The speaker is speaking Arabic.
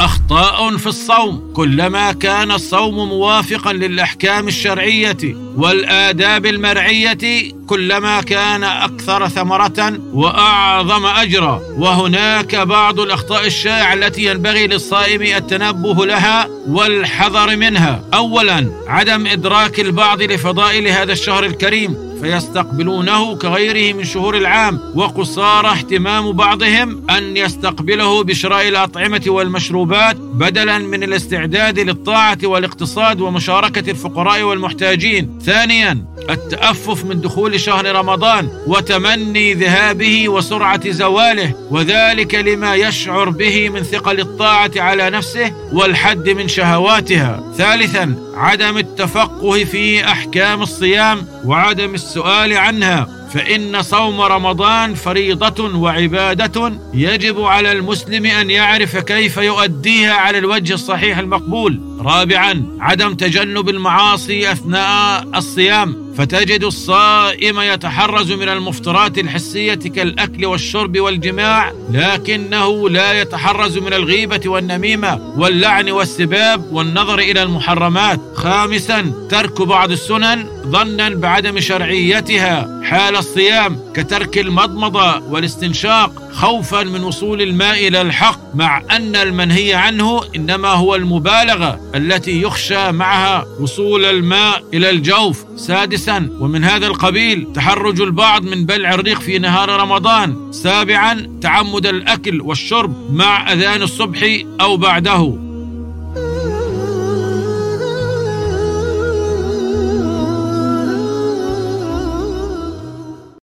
أخطاء في الصوم كلما كان الصوم موافقا للأحكام الشرعية والآداب المرعية كلما كان أكثر ثمرة وأعظم أجرا. وهناك بعض الأخطاء الشائعة التي ينبغي للصائم التنبه لها والحذر منها. اولا عدم إدراك البعض لفضائل هذا الشهر الكريم فيستقبلونه كغيره من شهور العام. وقصار اهتمام بعضهم أن يستقبله بشراء الأطعمة والمشروبات بدلا من الاستعداد للطاعة والاقتصاد ومشاركة الفقراء والمحتاجين. ثانيا التأفف من دخول شهر رمضان وتمني ذهابه وسرعة زواله وذلك لما يشعر به من ثقل الطاعة على نفسه والحد من شهواتها. ثالثا عدم التفقه في أحكام الصيام وعدم السؤال عنها. فإن صوم رمضان فريضة وعبادة يجب على المسلم أن يعرف كيف يؤديها على الوجه الصحيح المقبول. رابعا عدم تجنب المعاصي أثناء الصيام. فتجد الصائم يتحرز من المفطرات الحسية كالأكل والشرب والجماع لكنه لا يتحرز من الغيبة والنميمة واللعن والسباب والنظر إلى المحرمات. خامسا ترك بعض السنن ظنا بعدم شرعيتها. حال الصيام كترك المضمضه والاستنشاق خوفا من وصول الماء إلى الحق مع أن المنهي عنه إنما هو المبالغة التي يخشى معها وصول الماء إلى الجوف. سادسا ومن هذا القبيل تحرج البعض من بلع الريق في نهار رمضان. سابعا تعمد الأكل والشرب مع أذان الصبح أو بعده.